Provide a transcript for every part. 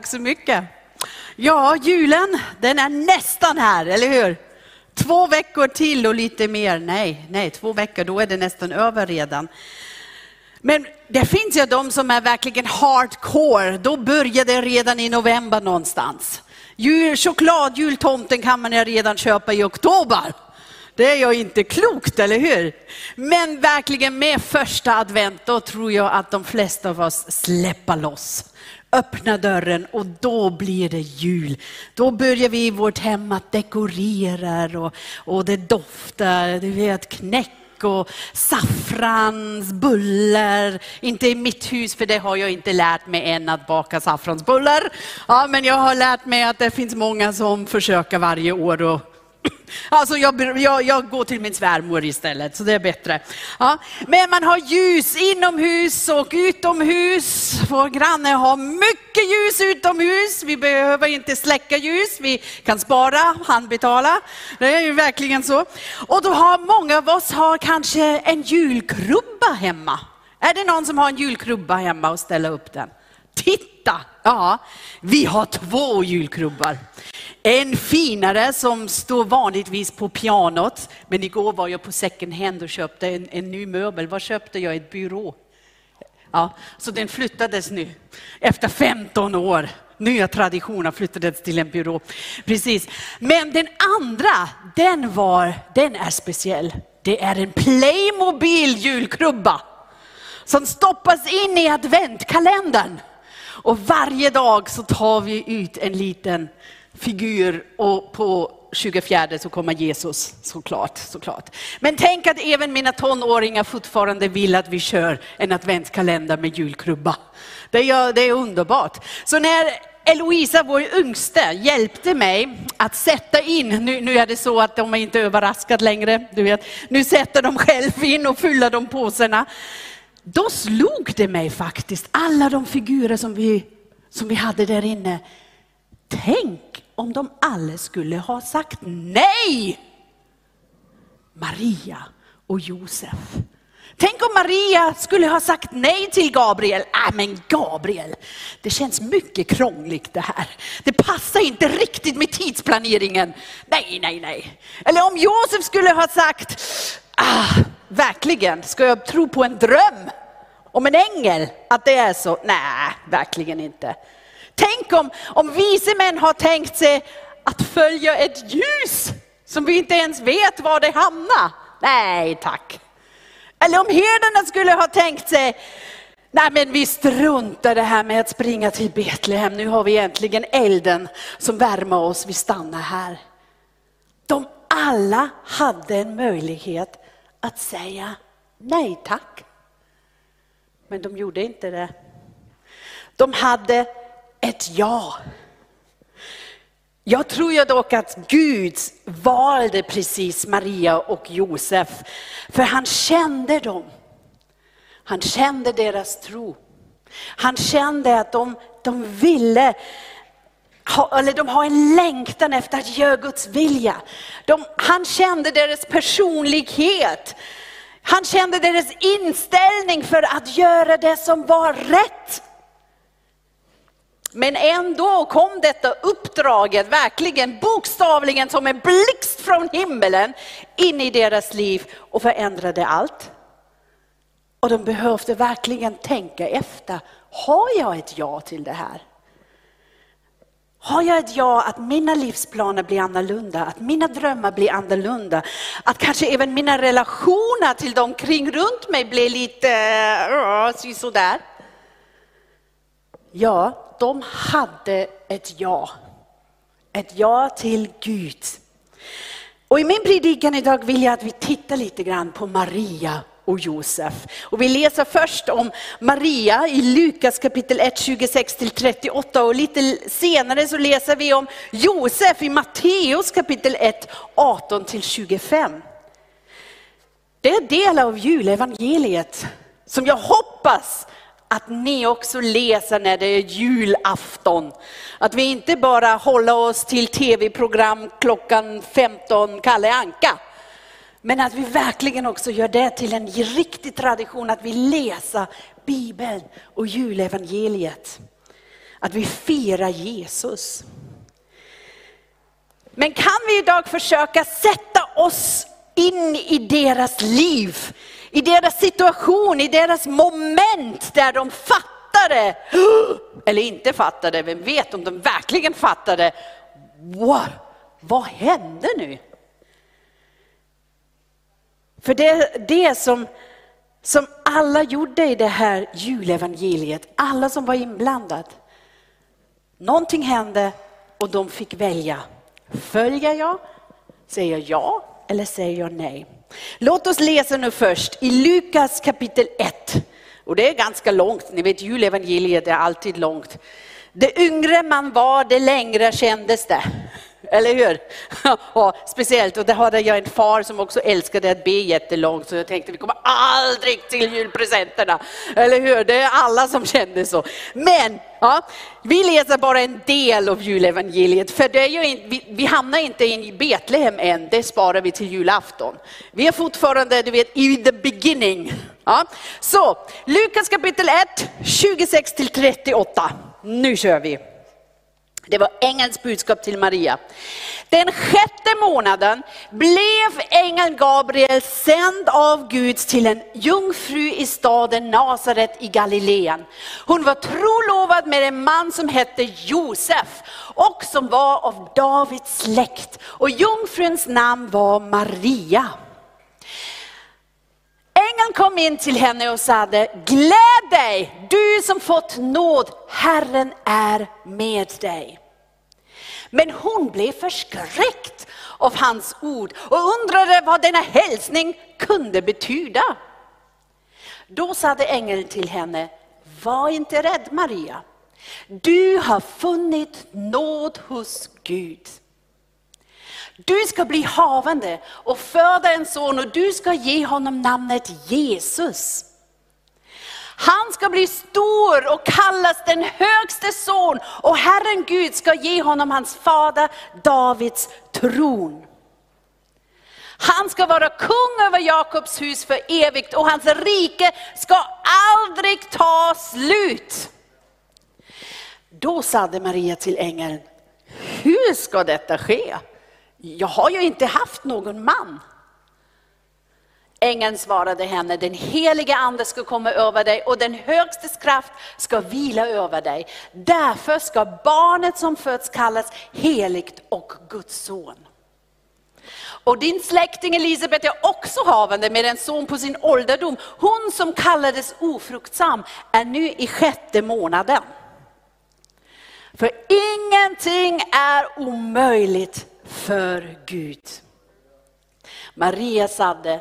Tack så mycket. Ja, julen, den är nästan här, eller hur? Två veckor till och lite mer. Nej, nej, två veckor, då är det nästan över redan. Men det finns ju de som är verkligen hardcore. Då börjar det redan i november någonstans. Jul, choklad, jultomten kan man ju redan köpa i oktober. Det är ju inte klokt, eller hur? Men verkligen med första advent, då tror jag att de flesta av oss släpper loss öppna dörren och då blir det jul. Då börjar vi i vårt hem att dekorera och, och det doftar, du vet knäck och saffransbullar. Inte i mitt hus, för det har jag inte lärt mig än att baka saffransbullar. Ja, men jag har lärt mig att det finns många som försöker varje år och Alltså jag, jag, jag, går till min svärmor istället, så det är bättre. Ja. Men man har ljus inomhus och utomhus. Vår granne har mycket ljus utomhus. Vi behöver inte släcka ljus, vi kan spara, handbetala. Det är ju verkligen så. Och då har många av oss har kanske en julkrubba hemma. Är det någon som har en julkrubba hemma och ställer upp den? Titta! Ja, vi har två julkrubbar. En finare som står vanligtvis på pianot. Men igår var jag på second hand och köpte en, en ny möbel. Vad köpte jag? Ett byrå. Ja, så den flyttades nu efter 15 år. Nya traditioner flyttades till en byrå. Precis. Men den andra, den, var, den är speciell. Det är en Playmobil julkrubba som stoppas in i adventkalendern. Och varje dag så tar vi ut en liten figur och på 24 så kommer Jesus såklart, såklart. Men tänk att även mina tonåringar fortfarande vill att vi kör en adventskalender med julkrubba. Det är, det är underbart. Så när Eloisa, vår yngste, hjälpte mig att sätta in, nu, nu är det så att de är inte överraskade längre, du vet. nu sätter de själv in och fyller de påsarna. Då slog det mig faktiskt, alla de figurer som vi, som vi hade där inne. Tänk om de alla skulle ha sagt nej. Maria och Josef. Tänk om Maria skulle ha sagt nej till Gabriel. Äh, men Gabriel, det känns mycket krångligt det här. Det passar inte riktigt med tidsplaneringen. Nej, nej, nej. Eller om Josef skulle ha sagt, ah, verkligen, ska jag tro på en dröm om en ängel att det är så? Nej, verkligen inte. Tänk om, om vise män har tänkt sig att följa ett ljus som vi inte ens vet var det hamnar. Nej tack. Eller om herdarna skulle ha tänkt sig, nej men vi struntar det här med att springa till Betlehem, nu har vi äntligen elden som värmer oss, vi stannar här. De alla hade en möjlighet att säga nej tack. Men de gjorde inte det. De hade ett ja. Jag tror ju dock att Gud valde precis Maria och Josef, för han kände dem. Han kände deras tro. Han kände att de, de ville eller de har en längtan efter att göra Guds vilja. De, han kände deras personlighet. Han kände deras inställning för att göra det som var rätt. Men ändå kom detta uppdraget verkligen bokstavligen som en blixt från himmelen in i deras liv och förändrade allt. Och de behövde verkligen tänka efter, har jag ett ja till det här? Har jag ett ja att mina livsplaner blir annorlunda, att mina drömmar blir annorlunda, att kanske även mina relationer till de kring runt mig blir lite uh, sådär. Ja, de hade ett ja. Ett ja till Gud. Och i min predikan idag vill jag att vi tittar lite grann på Maria och Josef. Och vi läser först om Maria i Lukas kapitel 1, 26-38 och lite senare så läser vi om Josef i Matteus kapitel 1, 18-25. Det är en del av julevangeliet som jag hoppas att ni också läser när det är julafton. Att vi inte bara håller oss till tv-program klockan 15, Kalle Anka. Men att vi verkligen också gör det till en riktig tradition att vi läser Bibeln och julevangeliet. att vi firar Jesus. Men kan vi idag försöka sätta oss in i deras liv, i deras situation, i deras moment där de fattade, eller inte fattade, vem vet om de verkligen fattade, wow, vad hände nu? För det, det som, som alla gjorde i det här julevangeliet, alla som var inblandade, någonting hände och de fick välja. Följer jag? Säger jag ja eller säger jag nej? Låt oss läsa nu först i Lukas kapitel 1. Och det är ganska långt, ni vet julevangeliet är alltid långt. Det yngre man var, det längre kändes det. Eller hur? Ja, speciellt, och det hade jag en far som också älskade att be jättelångt, så jag tänkte vi kommer aldrig till julpresenterna. Eller hur? Det är alla som kände så. Men ja, vi läser bara en del av julevangeliet, för det är ju in, vi, vi hamnar inte i Betlehem än, det sparar vi till julafton. Vi är fortfarande, du vet, i the beginning. Ja. Så, Lukas kapitel 1, 26 till 38. Nu kör vi. Det var ängelns budskap till Maria. Den sjätte månaden blev ängeln Gabriel sänd av Gud till en jungfru i staden Nasaret i Galileen. Hon var trolovad med en man som hette Josef och som var av Davids släkt. Och jungfruns namn var Maria. Ängeln kom in till henne och sade, gläd dig du som fått nåd, Herren är med dig. Men hon blev förskräckt av hans ord och undrade vad denna hälsning kunde betyda. Då sade ängeln till henne, var inte rädd Maria. Du har funnit nåd hos Gud. Du ska bli havande och föda en son och du ska ge honom namnet Jesus. Han ska bli stor och kallas den högste son och Herren Gud ska ge honom hans fader Davids tron. Han ska vara kung över Jakobs hus för evigt och hans rike ska aldrig ta slut. Då sade Maria till ängeln, hur ska detta ske? Jag har ju inte haft någon man. Ängeln svarade henne, den helige ande ska komma över dig och den högstes kraft ska vila över dig. Därför ska barnet som föds kallas heligt och Guds son. Och din släkting Elisabet är också havande med en son på sin ålderdom. Hon som kallades ofruktsam är nu i sjätte månaden. För ingenting är omöjligt för Gud. Maria sade,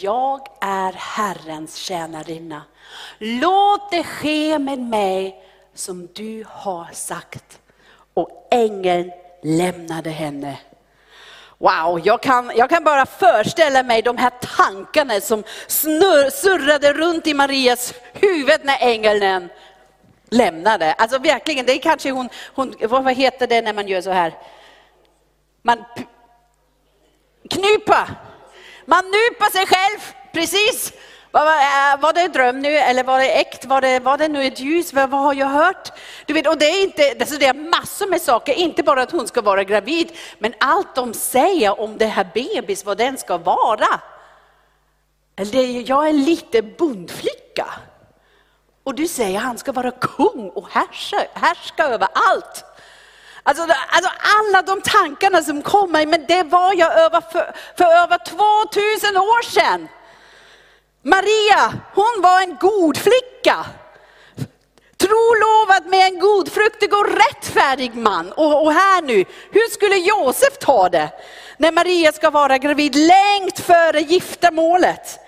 jag är Herrens tjänarinna. Låt det ske med mig som du har sagt. Och ängeln lämnade henne. Wow, jag kan, jag kan bara föreställa mig de här tankarna som snurr, surrade runt i Marias huvud när ängeln lämnade. Alltså verkligen, det är kanske hon, hon vad heter det när man gör så här? Man knypa man nyper sig själv, precis. Eh, var, det en dröm nu eller var det äkt? Var det, var det nu ett ljus? Vad, vad har jag hört? Du vet, och det är, inte, alltså det är massor med saker, inte bara att hon ska vara gravid, men allt de säger om det här bebis, vad den ska vara. Jag är lite bondflicka. Och du säger att han ska vara kung och härska, härska över allt. Alltså, alltså, alla de tankarna som kommer, men det var jag över för, för över 2000 år sedan. Maria, hon var en god flicka. Trolovad med en god fruktig och rättfärdig man. Och, och här nu, hur skulle Josef ta det? När Maria ska vara gravid längt före giftermålet.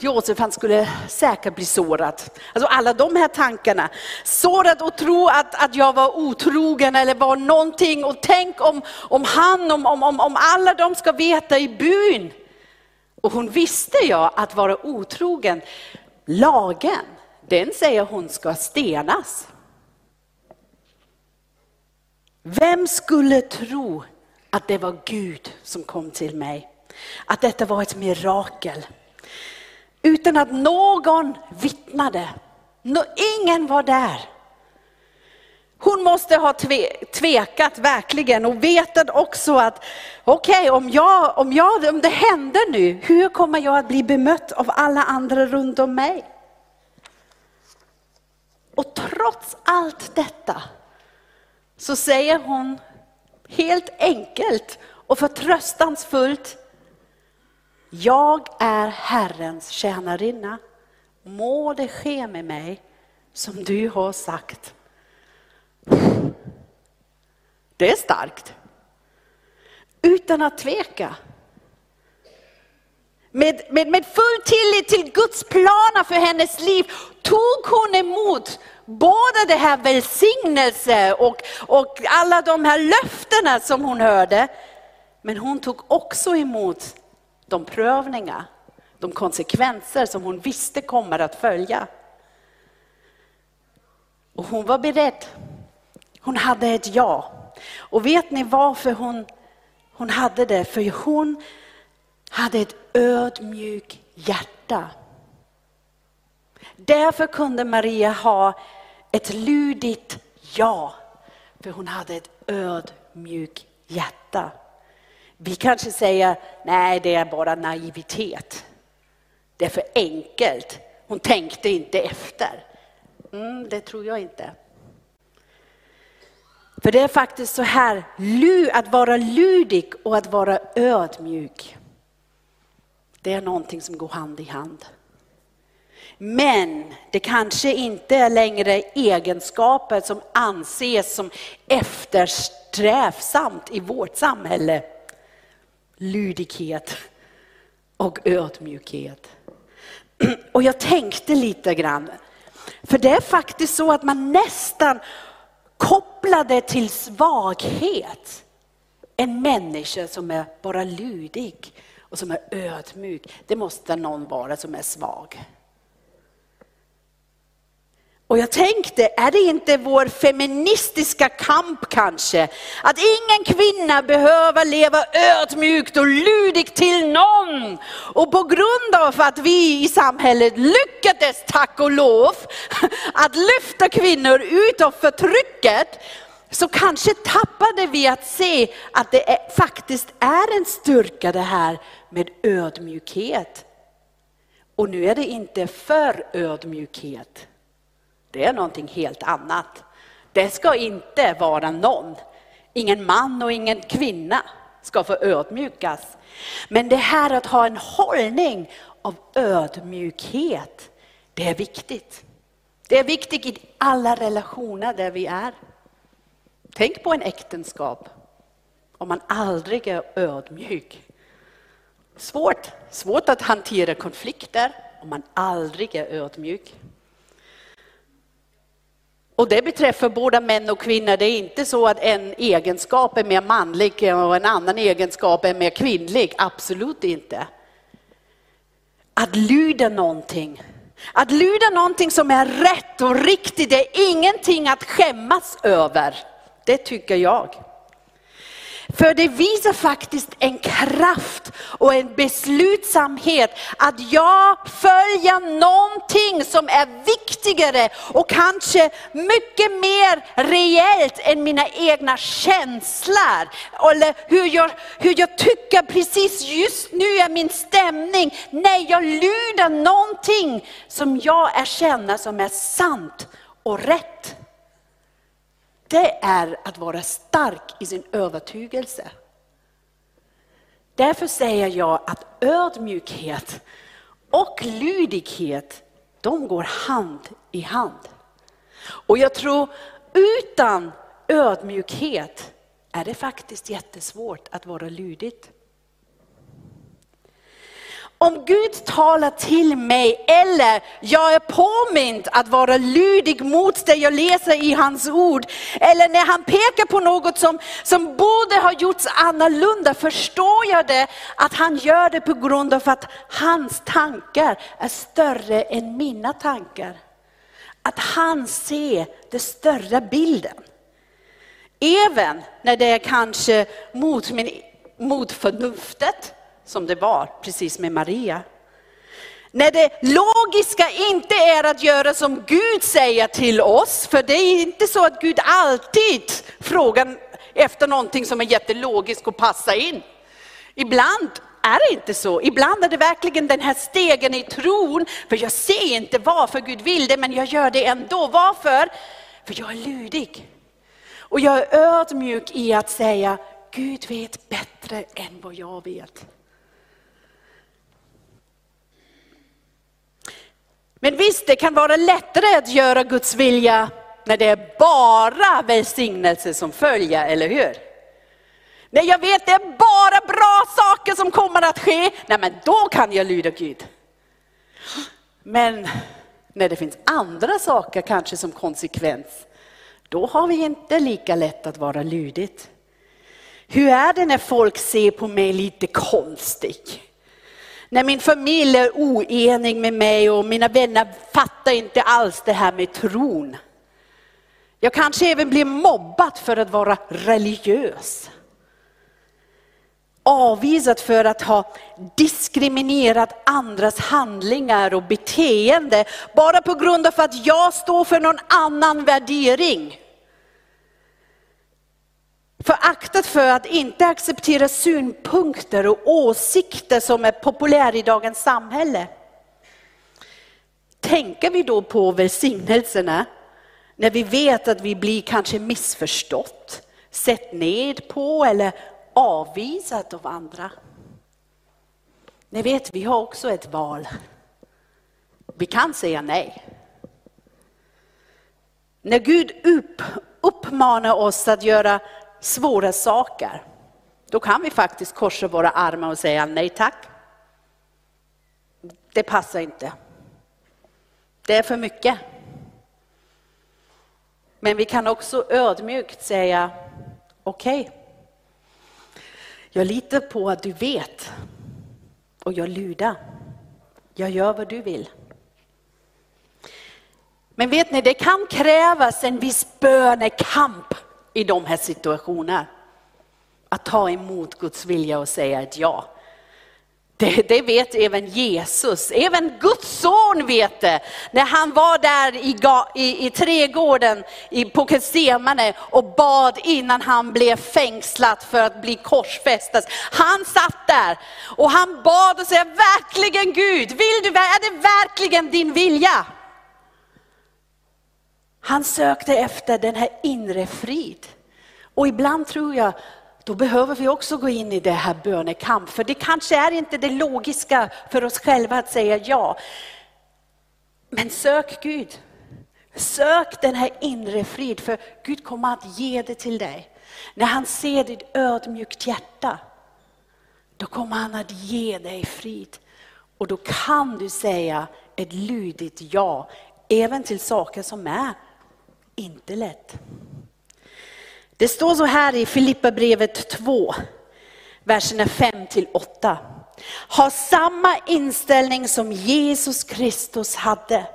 Josef han skulle säkert bli sårad. Alltså alla de här tankarna. Sårad och tro att, att jag var otrogen eller var någonting. Och tänk om, om han, om, om, om alla de ska veta i byn. Och hon visste jag att vara otrogen, lagen, den säger hon ska stenas. Vem skulle tro att det var Gud som kom till mig? Att detta var ett mirakel. Utan att någon vittnade. Ingen var där. Hon måste ha tve, tvekat verkligen och vetat också att okej, okay, om, jag, om, jag, om det händer nu, hur kommer jag att bli bemött av alla andra runt om mig? Och trots allt detta så säger hon helt enkelt och förtröstansfullt, jag är Herrens tjänarinna. Må det ske med mig som du har sagt. Det är starkt. Utan att tveka. Med, med, med full tillit till Guds planer för hennes liv tog hon emot både det här välsignelse och, och alla de här löftena som hon hörde. Men hon tog också emot de prövningar, de konsekvenser som hon visste kommer att följa. Och hon var beredd. Hon hade ett ja. Och vet ni varför hon, hon hade det? För hon hade ett ödmjukt hjärta. Därför kunde Maria ha ett ludigt ja, för hon hade ett ödmjukt hjärta. Vi kanske säger, nej det är bara naivitet. Det är för enkelt. Hon tänkte inte efter. Mm, det tror jag inte. För det är faktiskt så här, att vara ludig och att vara ödmjuk. Det är någonting som går hand i hand. Men det kanske inte är längre egenskaper som anses som eftersträvsamt i vårt samhälle. Lydighet och ödmjukhet. Och jag tänkte lite grann, för det är faktiskt så att man nästan kopplar det till svaghet. En människa som är bara lydig och som är ödmjuk, det måste någon vara som är svag. Och jag tänkte, är det inte vår feministiska kamp kanske? Att ingen kvinna behöver leva ödmjukt och lydigt till någon. Och på grund av att vi i samhället lyckades, tack och lov, att lyfta kvinnor ut av förtrycket, så kanske tappade vi att se att det är, faktiskt är en styrka det här med ödmjukhet. Och nu är det inte för ödmjukhet. Det är någonting helt annat. Det ska inte vara någon. Ingen man och ingen kvinna ska få ödmjukas. Men det här att ha en hållning av ödmjukhet, det är viktigt. Det är viktigt i alla relationer där vi är. Tänk på en äktenskap om man aldrig är ödmjuk. Svårt, svårt att hantera konflikter om man aldrig är ödmjuk. Och det beträffar både män och kvinnor. Det är inte så att en egenskap är mer manlig och en annan egenskap är mer kvinnlig. Absolut inte. Att lyda någonting. Att lyda någonting som är rätt och riktigt, det är ingenting att skämmas över. Det tycker jag. För det visar faktiskt en kraft och en beslutsamhet att jag följer någonting som är viktigare och kanske mycket mer reellt än mina egna känslor. Eller hur jag, hur jag tycker precis just nu är min stämning. Nej, jag lyder någonting som jag erkänner som är sant och rätt det är att vara stark i sin övertygelse. Därför säger jag att ödmjukhet och lydighet, de går hand i hand. Och jag tror utan ödmjukhet är det faktiskt jättesvårt att vara lydigt. Om Gud talar till mig eller jag är påmind att vara lydig mot det jag läser i hans ord. Eller när han pekar på något som, som borde ha gjorts annorlunda förstår jag det att han gör det på grund av att hans tankar är större än mina tankar. Att han ser den större bilden. Även när det är kanske mot, min, mot förnuftet som det var precis med Maria. När det logiska inte är att göra som Gud säger till oss, för det är inte så att Gud alltid frågar efter någonting som är jättelogiskt och passar in. Ibland är det inte så. Ibland är det verkligen den här stegen i tron, för jag ser inte varför Gud vill det, men jag gör det ändå. Varför? För jag är lydig. Och jag är ödmjuk i att säga, Gud vet bättre än vad jag vet. Men visst, det kan vara lättare att göra Guds vilja när det är bara välsignelse som följer, eller hur? När jag vet det är bara bra saker som kommer att ske, nej men då kan jag lyda Gud. Men när det finns andra saker kanske som konsekvens, då har vi inte lika lätt att vara lydigt. Hur är det när folk ser på mig lite konstigt? När min familj är oenig med mig och mina vänner fattar inte alls det här med tron. Jag kanske även blir mobbad för att vara religiös. Avvisad för att ha diskriminerat andras handlingar och beteende bara på grund av att jag står för någon annan värdering. Föraktat för att inte acceptera synpunkter och åsikter som är populära i dagens samhälle. Tänker vi då på välsignelserna när vi vet att vi blir kanske missförstått, sett ned på eller avvisat av andra? Ni vet, vi har också ett val. Vi kan säga nej. När Gud upp, uppmanar oss att göra svåra saker, då kan vi faktiskt korsa våra armar och säga nej tack. Det passar inte. Det är för mycket. Men vi kan också ödmjukt säga okej. Okay. Jag litar på att du vet och jag lyder. Jag gör vad du vill. Men vet ni, det kan krävas en viss bönekamp i de här situationerna. Att ta emot Guds vilja och säga ett ja. Det, det, vet även Jesus, även Guds son vet det. När han var där i, i, i trädgården i, på Getsemane och bad innan han blev fängslad för att bli korsfästad. Han satt där och han bad och sa, verkligen Gud, vill du, är det verkligen din vilja? Han sökte efter den här inre frid. Och ibland tror jag, då behöver vi också gå in i det här bönekamp. För det kanske är inte det logiska för oss själva att säga ja. Men sök Gud. Sök den här inre frid, för Gud kommer att ge det till dig. När han ser ditt ödmjukt hjärta, då kommer han att ge dig frid. Och då kan du säga ett lydigt ja, även till saker som är inte lätt. Det står så här i Filipperbrevet 2, verserna 5 till 8. Ha samma inställning som Jesus Kristus hade.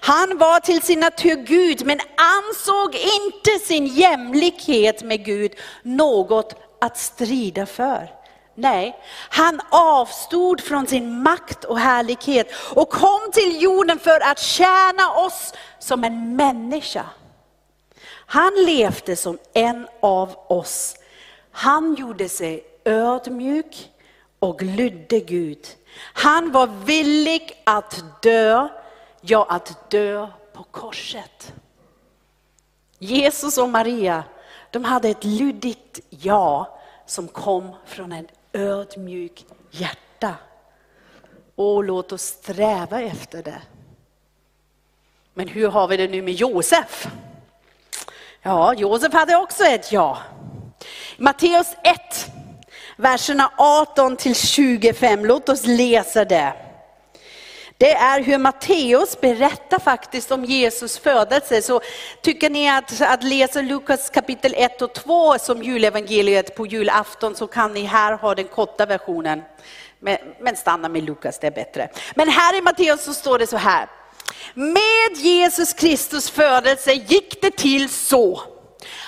Han var till sin natur Gud men ansåg inte sin jämlikhet med Gud något att strida för. Nej, han avstod från sin makt och härlighet och kom till jorden för att tjäna oss som en människa. Han levde som en av oss. Han gjorde sig ödmjuk och lydde Gud. Han var villig att dö, ja att dö på korset. Jesus och Maria, de hade ett lydigt ja som kom från ett ödmjuk hjärta. Och låt oss sträva efter det. Men hur har vi det nu med Josef? Ja, Josef hade också ett ja. Matteus 1, verserna 18 till 25. Låt oss läsa det. Det är hur Matteus berättar faktiskt om Jesus födelse. Så tycker ni att, att läsa Lukas kapitel 1 och 2 som julevangeliet på julafton så kan ni här ha den korta versionen. Men, men stanna med Lukas, det är bättre. Men här i Matteus så står det så här. Med Jesus Kristus födelse gick det till så.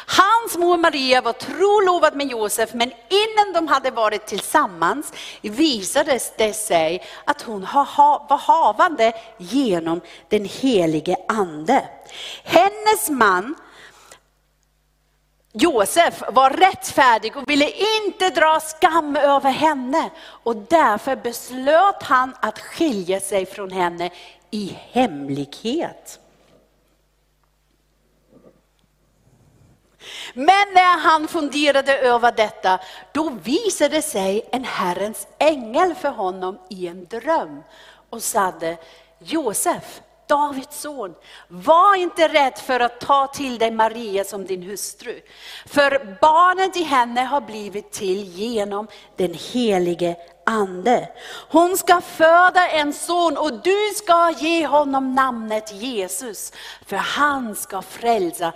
Hans mor Maria var trolovad med Josef, men innan de hade varit tillsammans visade det sig att hon var havande genom den helige ande. Hennes man Josef var rättfärdig och ville inte dra skam över henne och därför beslöt han att skilja sig från henne i hemlighet. Men när han funderade över detta, då visade sig en Herrens ängel för honom i en dröm och sade, Josef, Davids son, var inte rädd för att ta till dig Maria som din hustru. För barnet i henne har blivit till genom den helige ande. Hon ska föda en son och du ska ge honom namnet Jesus. För han ska frälsa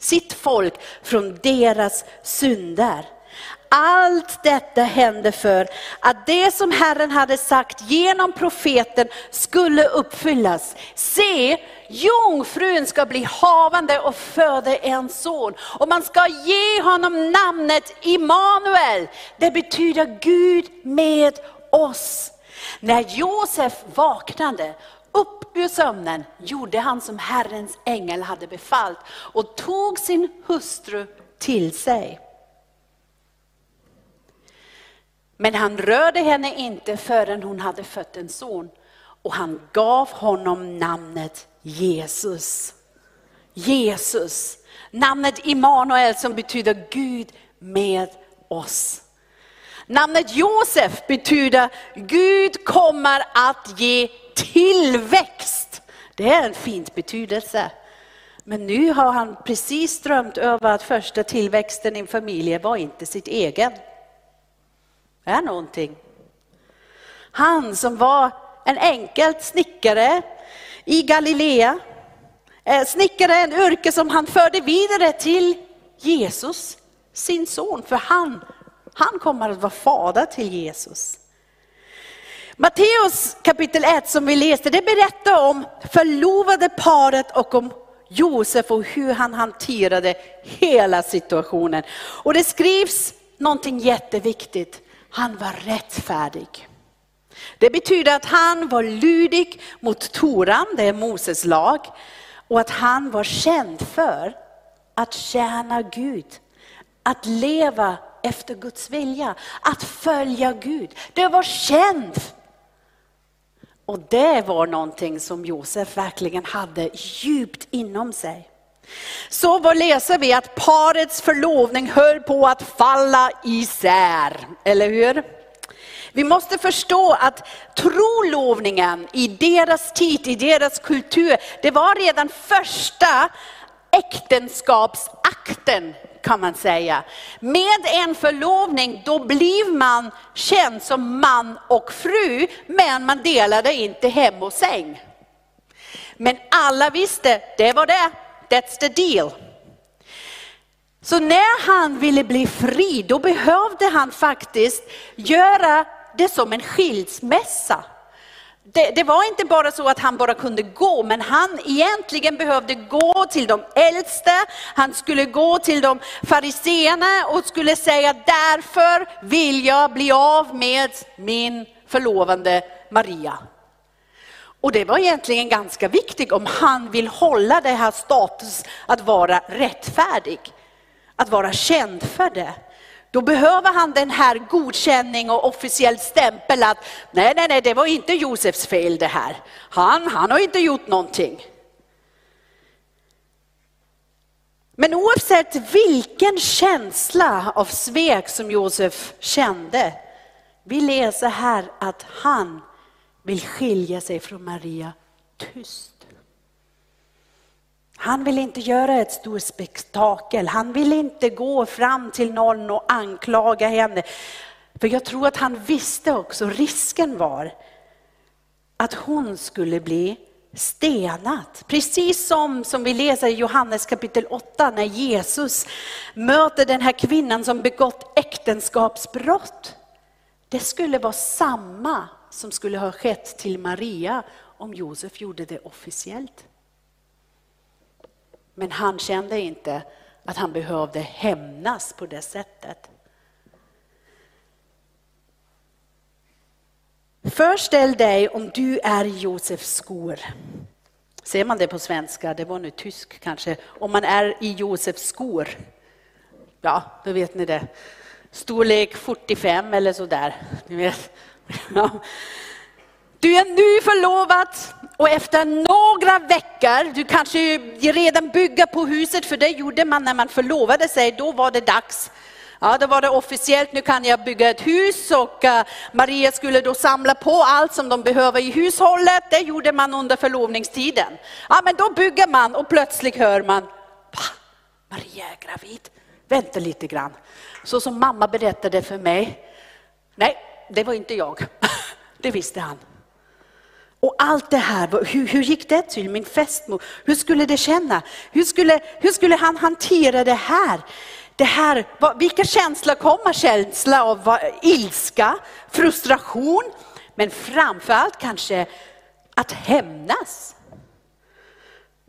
sitt folk från deras synder. Allt detta hände för att det som Herren hade sagt genom profeten skulle uppfyllas. Se, jungfrun ska bli havande och föda en son. Och man ska ge honom namnet Immanuel. Det betyder Gud med oss. När Josef vaknade upp ur sömnen gjorde han som Herrens ängel hade befallt och tog sin hustru till sig. Men han rörde henne inte förrän hon hade fött en son och han gav honom namnet Jesus. Jesus, namnet Immanuel som betyder Gud med oss. Namnet Josef betyder Gud kommer att ge tillväxt. Det är en fint betydelse. Men nu har han precis drömt över att första tillväxten i en familj var inte sitt egen är någonting. Han som var en enkel snickare i Galilea, eh, snickare, en yrke som han förde vidare till Jesus, sin son, för han, han kommer att vara fader till Jesus. Matteus kapitel 1 som vi läste, det berättar om förlovade paret och om Josef och hur han hanterade hela situationen. Och det skrivs någonting jätteviktigt han var rättfärdig. Det betyder att han var lydig mot Toran, det är Moses lag, och att han var känd för att tjäna Gud, att leva efter Guds vilja, att följa Gud. Det var känt. Och det var någonting som Josef verkligen hade djupt inom sig. Så vad läser vi? Att parets förlovning höll på att falla isär, eller hur? Vi måste förstå att trolovningen i deras tid, i deras kultur, det var redan första äktenskapsakten kan man säga. Med en förlovning då blev man känd som man och fru, men man delade inte hem och säng. Men alla visste, det var det, That's the deal. Så när han ville bli fri, då behövde han faktiskt göra det som en skilsmässa. Det, det, var inte bara så att han bara kunde gå, men han egentligen behövde gå till de äldste, han skulle gå till de fariseerna och skulle säga därför vill jag bli av med min förlovande Maria. Och det var egentligen ganska viktigt om han vill hålla det här status att vara rättfärdig, att vara känd för det. Då behöver han den här godkänning och officiell stämpel att nej, nej, nej, det var inte Josefs fel det här. Han, han har inte gjort någonting. Men oavsett vilken känsla av svek som Josef kände, vi läser här att han vill skilja sig från Maria tyst. Han vill inte göra ett stort spektakel, han vill inte gå fram till någon och anklaga henne. För jag tror att han visste också, risken var att hon skulle bli stenat. Precis som, som vi läser i Johannes kapitel 8 när Jesus möter den här kvinnan som begått äktenskapsbrott. Det skulle vara samma som skulle ha skett till Maria om Josef gjorde det officiellt. Men han kände inte att han behövde hämnas på det sättet. Föreställ dig om du är Josefs skor. Ser man det på svenska? Det var nu tysk kanske. Om man är i Josefs skor. Ja, då vet ni det. Storlek 45 eller sådär. Ni vet. Du är nu förlovad och efter några veckor, du kanske redan bygger på huset, för det gjorde man när man förlovade sig, då var det dags. Ja, då var det officiellt, nu kan jag bygga ett hus och eh, Maria skulle då samla på allt som de behöver i hushållet. Det gjorde man under förlovningstiden. Ja, men då bygger man och plötsligt hör man, Va? Maria är gravid. Vänta lite grann. Så som mamma berättade för mig. Nej, det var inte jag. Det visste han. Och allt det här, hur, hur gick det till? Min fästmor, hur skulle det känna? Hur skulle, hur skulle han hantera det här? Det här vilka känslor kommer? Känsla av ilska, frustration, men framförallt kanske att hämnas.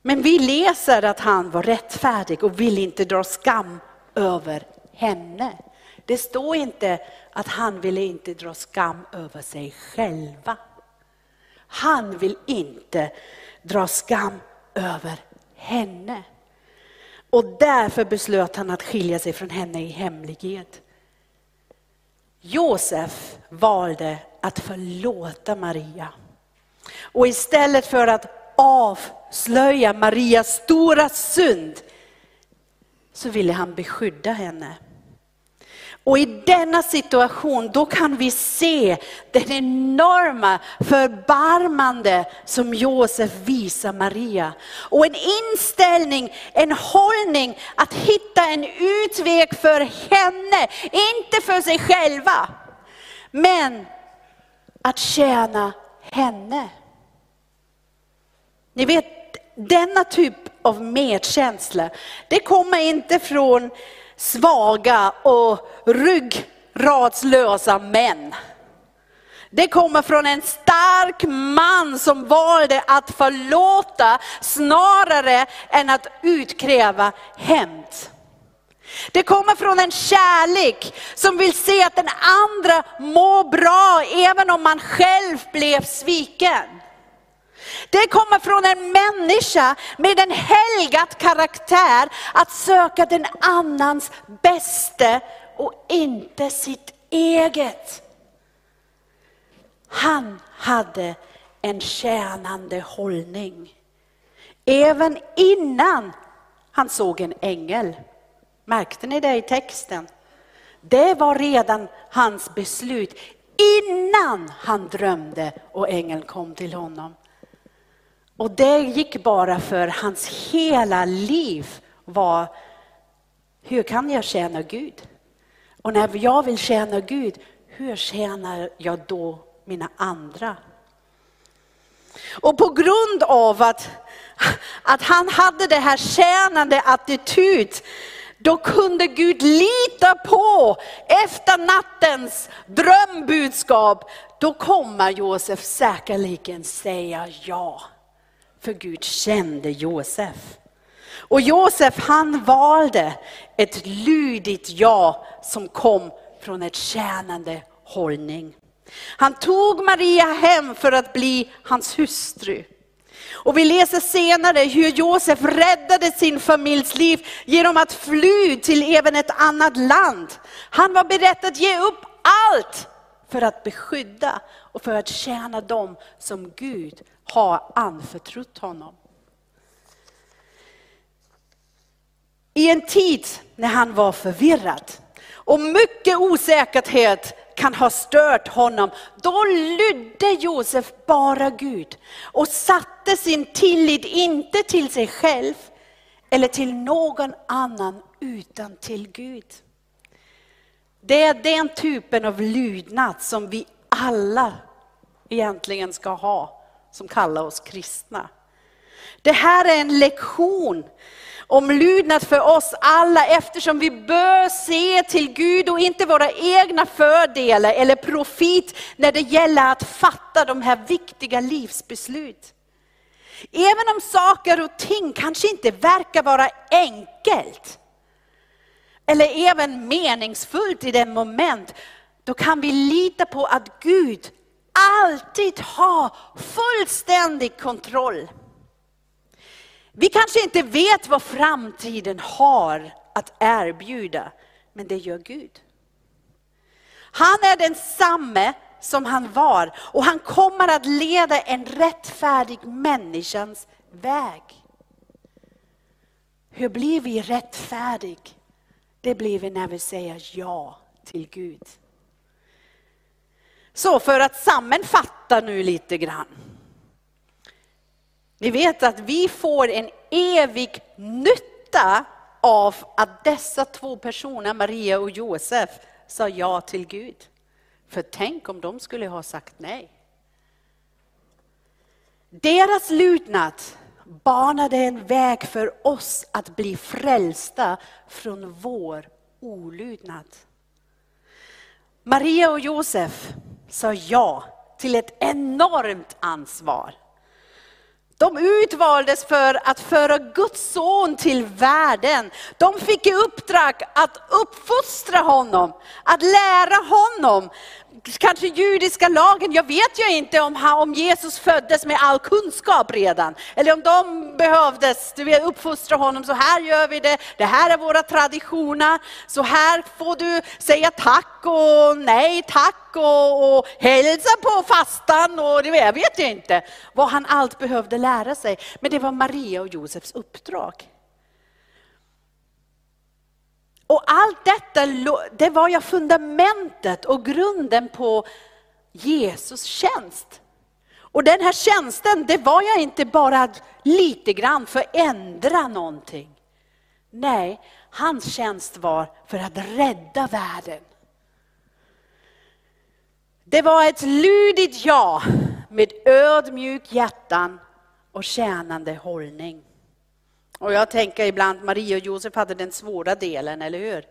Men vi läser att han var rättfärdig och vill inte dra skam över henne. Det står inte att han ville inte dra skam över sig själva. Han vill inte dra skam över henne. Och därför beslöt han att skilja sig från henne i hemlighet. Josef valde att förlåta Maria. Och istället för att avslöja Marias stora synd så ville han beskydda henne. Och i denna situation, då kan vi se den enorma förbarmande som Josef visar Maria. Och en inställning, en hållning att hitta en utväg för henne, inte för sig själva. Men att tjäna henne. Ni vet, denna typ av medkänsla, det kommer inte från svaga och ryggradslösa män. Det kommer från en stark man som valde att förlåta snarare än att utkräva hämnd. Det kommer från en kärlek som vill se att den andra mår bra även om man själv blev sviken. Det kommer från en människa med en helgat karaktär att söka den annans bästa och inte sitt eget. Han hade en tjänande hållning. Även innan han såg en ängel. Märkte ni det i texten? Det var redan hans beslut innan han drömde och ängeln kom till honom. Och det gick bara för hans hela liv var, hur kan jag tjäna Gud? Och när jag vill tjäna Gud, hur tjänar jag då mina andra? Och på grund av att, att han hade det här tjänande attityd, då kunde Gud lita på efter nattens drömbudskap, då kommer Josef säkerligen säga ja. För Gud kände Josef. Och Josef han valde ett lydigt ja som kom från ett tjänande hållning. Han tog Maria hem för att bli hans hustru. Och vi läser senare hur Josef räddade sin familjs liv genom att fly till även ett annat land. Han var beredd att ge upp allt för att beskydda och för att tjäna dem som Gud har anförtrott honom. I en tid när han var förvirrad och mycket osäkerhet kan ha stört honom, då lydde Josef bara Gud och satte sin tillit inte till sig själv eller till någon annan utan till Gud. Det är den typen av lydnad som vi alla egentligen ska ha som kallar oss kristna. Det här är en lektion om lydnad för oss alla eftersom vi bör se till Gud och inte våra egna fördelar eller profit när det gäller att fatta de här viktiga livsbeslut. Även om saker och ting kanske inte verkar vara enkelt, eller även meningsfullt i det moment, då kan vi lita på att Gud alltid har fullständig kontroll. Vi kanske inte vet vad framtiden har att erbjuda, men det gör Gud. Han är densamme som han var och han kommer att leda en rättfärdig människans väg. Hur blir vi rättfärdig? Det blir vi när vi säger ja till Gud. Så för att sammanfatta nu lite grann. Ni vet att vi får en evig nytta av att dessa två personer, Maria och Josef, sa ja till Gud. För tänk om de skulle ha sagt nej. Deras lydnad banade en väg för oss att bli frälsta från vår olydnad. Maria och Josef sa ja till ett enormt ansvar. De utvaldes för att föra Guds son till världen. De fick i uppdrag att uppfostra honom, att lära honom kanske judiska lagen, jag vet ju inte om, om Jesus föddes med all kunskap redan. Eller om de behövdes du vet, uppfostra honom, så här gör vi det, det här är våra traditioner, så här får du säga tack och nej tack och, och hälsa på fastan och det jag vet inte vad han allt behövde lära sig. Men det var Maria och Josefs uppdrag. Och allt detta det var ju fundamentet och grunden på Jesus tjänst. Och den här tjänsten, det var jag inte bara lite grann för att ändra någonting. Nej, hans tjänst var för att rädda världen. Det var ett lydigt ja med ödmjuk hjärtan och tjänande hållning. Och jag tänker ibland, Maria och Josef hade den svåra delen, eller hur?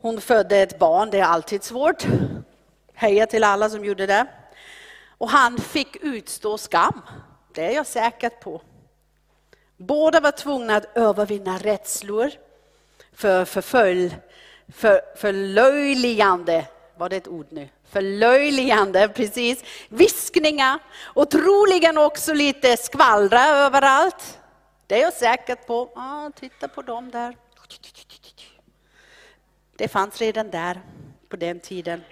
Hon födde ett barn, det är alltid svårt. Heja till alla som gjorde det. Och han fick utstå skam, det är jag säker på. Båda var tvungna att övervinna rädslor för förfölj, för, förlöjligande, var det ett ord nu? Förlöjligande, precis. Viskningar och troligen också lite skvallra överallt. Det är jag säker på. Ah, titta på dem där. Det fanns redan där på den tiden.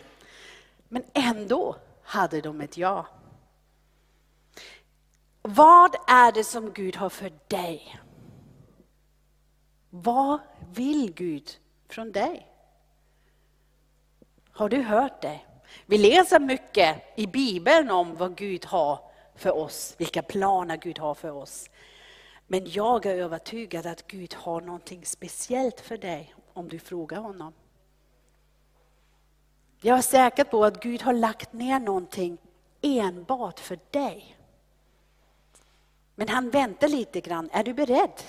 Men ändå hade de ett ja. Vad är det som Gud har för dig? Vad vill Gud från dig? Har du hört det? Vi läser mycket i Bibeln om vad Gud har för oss, vilka planer Gud har för oss. Men jag är övertygad att Gud har någonting speciellt för dig om du frågar honom. Jag är säker på att Gud har lagt ner någonting enbart för dig. Men han väntar lite grann. Är du beredd?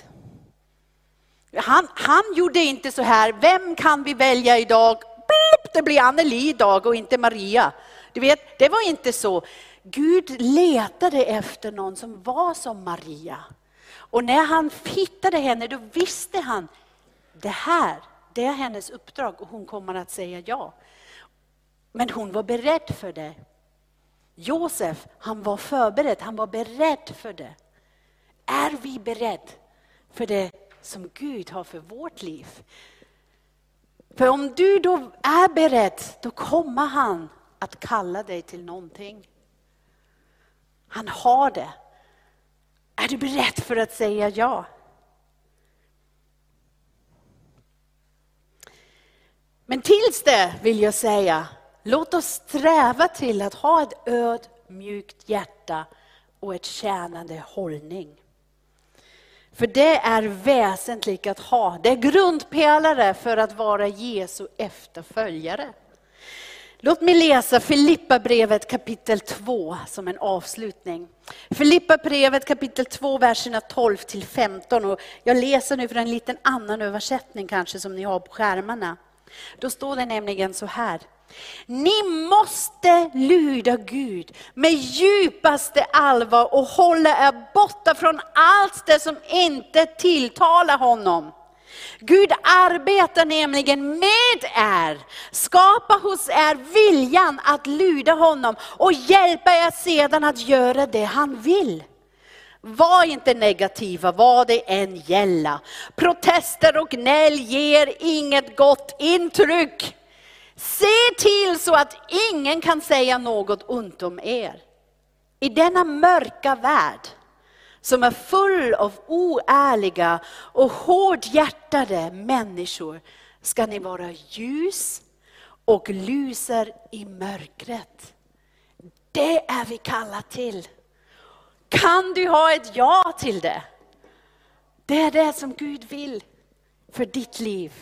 Han, han gjorde inte så här, vem kan vi välja idag? Det blir Anneli idag och inte Maria. Du vet, det var inte så. Gud letade efter någon som var som Maria. Och när han hittade henne då visste han, det här, det är hennes uppdrag och hon kommer att säga ja. Men hon var beredd för det. Josef, han var förberedd, han var beredd för det. Är vi beredd för det som Gud har för vårt liv? För om du då är beredd, då kommer han att kalla dig till någonting. Han har det. Är du beredd för att säga ja? Men tills det vill jag säga, låt oss sträva till att ha ett ödmjukt hjärta och ett tjänande hållning. För det är väsentligt att ha. Det är grundpelare för att vara Jesu efterföljare. Låt mig läsa Filippa brevet kapitel 2 som en avslutning. Filippa brevet kapitel 2, verserna 12 till 15. Och jag läser nu för en liten annan översättning kanske som ni har på skärmarna. Då står det nämligen så här. Ni måste lyda Gud med djupaste allvar och hålla er borta från allt det som inte tilltalar honom. Gud arbetar nämligen med er, skapar hos er viljan att lyda honom och hjälpa er sedan att göra det han vill. Var inte negativa vad det än gäller. Protester och gnäll ger inget gott intryck. Se till så att ingen kan säga något ont om er. I denna mörka värld som är full av oärliga och hårdhjärtade människor ska ni vara ljus och lyser i mörkret. Det är vi kallade till. Kan du ha ett ja till det? Det är det som Gud vill för ditt liv.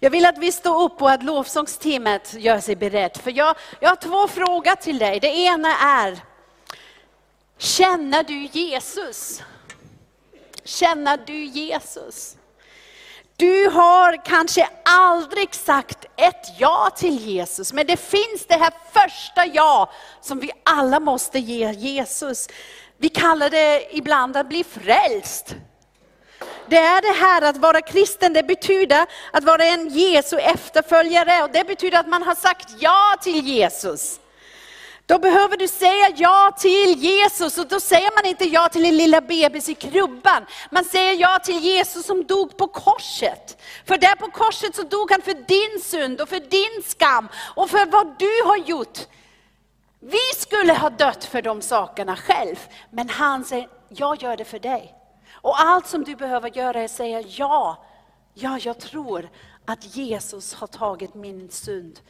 Jag vill att vi står upp och att lovsångsteamet gör sig berett. För jag, jag har två frågor till dig. Det ena är, känner du Jesus? Känner du Jesus? Du har kanske aldrig sagt ett ja till Jesus, men det finns det här första ja som vi alla måste ge Jesus. Vi kallar det ibland att bli frälst. Det är det här att vara kristen, det betyder att vara en Jesu efterföljare och det betyder att man har sagt ja till Jesus. Då behöver du säga ja till Jesus och då säger man inte ja till en lilla bebis i krubban. Man säger ja till Jesus som dog på korset. För där på korset så dog han för din synd och för din skam och för vad du har gjort. Vi skulle ha dött för de sakerna själv, men han säger, jag gör det för dig. Och allt som du behöver göra är att säga ja, ja jag tror att Jesus har tagit min synd.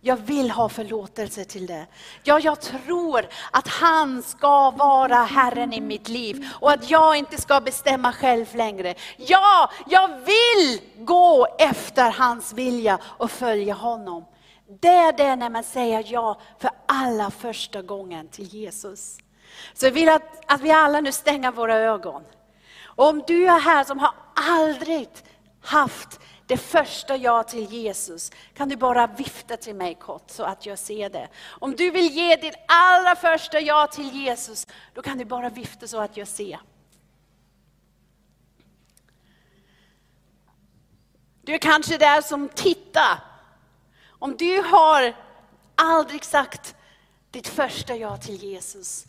Jag vill ha förlåtelse till det. Ja, jag tror att han ska vara Herren i mitt liv och att jag inte ska bestämma själv längre. Ja, jag vill gå efter hans vilja och följa honom. Det är det när man säger ja för allra första gången till Jesus. Så jag vill att, att vi alla nu stänger våra ögon. Om du är här som har aldrig haft det första ja till Jesus, kan du bara vifta till mig kort så att jag ser det. Om du vill ge ditt allra första ja till Jesus, då kan du bara vifta så att jag ser. Du är kanske där som tittar. Om du har aldrig sagt ditt första ja till Jesus,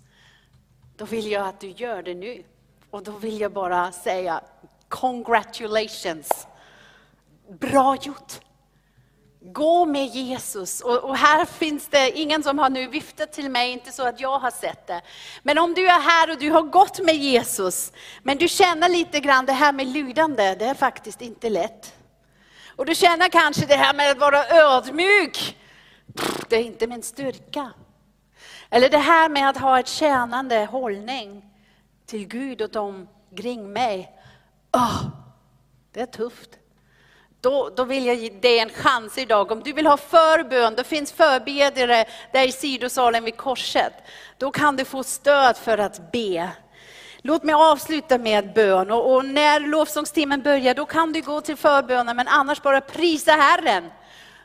då vill jag att du gör det nu. Och då vill jag bara säga congratulations. Bra gjort! Gå med Jesus. Och, och, här finns det ingen som har nu viftat till mig, inte så att jag har sett det. Men om du är här och du har gått med Jesus, men du känner lite grann det här med lydande, det är faktiskt inte lätt. Och du känner kanske det här med att vara ödmjuk, det är inte min styrka. Eller det här med att ha ett tjänande hållning till Gud och de kring mig. Oh, det är tufft. Då, då vill jag ge dig en chans idag. Om du vill ha förbön, det finns förbedjare där i sidosalen vid korset. Då kan du få stöd för att be. Låt mig avsluta med bön och, och när lovsångstimmen börjar då kan du gå till förbönen men annars bara prisa Herren.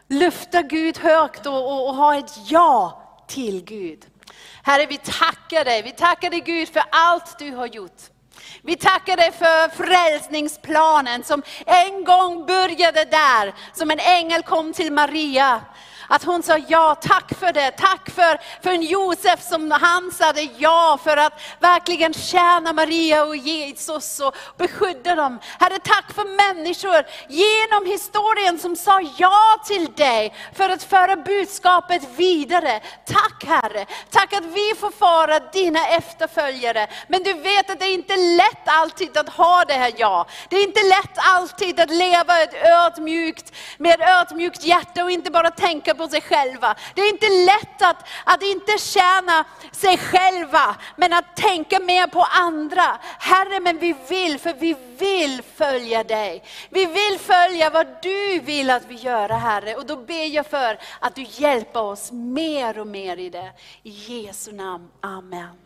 Lyfta Gud högt och, och, och ha ett ja till Gud. Herre vi tackar dig, vi tackar dig Gud för allt du har gjort. Vi tackar dig för frälsningsplanen som en gång började där, som en ängel kom till Maria. Att hon sa ja, tack för det. Tack för, för en Josef som han sa ja för att verkligen tjäna Maria och Jesus och beskydda dem. Herre, tack för människor genom historien som sa ja till dig för att föra budskapet vidare. Tack Herre, tack att vi får vara dina efterföljare. Men du vet att det är inte lätt alltid att ha det här ja. Det är inte lätt alltid att leva ett ödmjukt, med ett ödmjukt hjärta och inte bara tänka på sig själva. Det är inte lätt att, att inte tjäna sig själva, men att tänka mer på andra. Herre, men vi vill, för vi vill följa dig. Vi vill följa vad du vill att vi gör, Herre. Och då ber jag för att du hjälper oss mer och mer i det. I Jesu namn, Amen.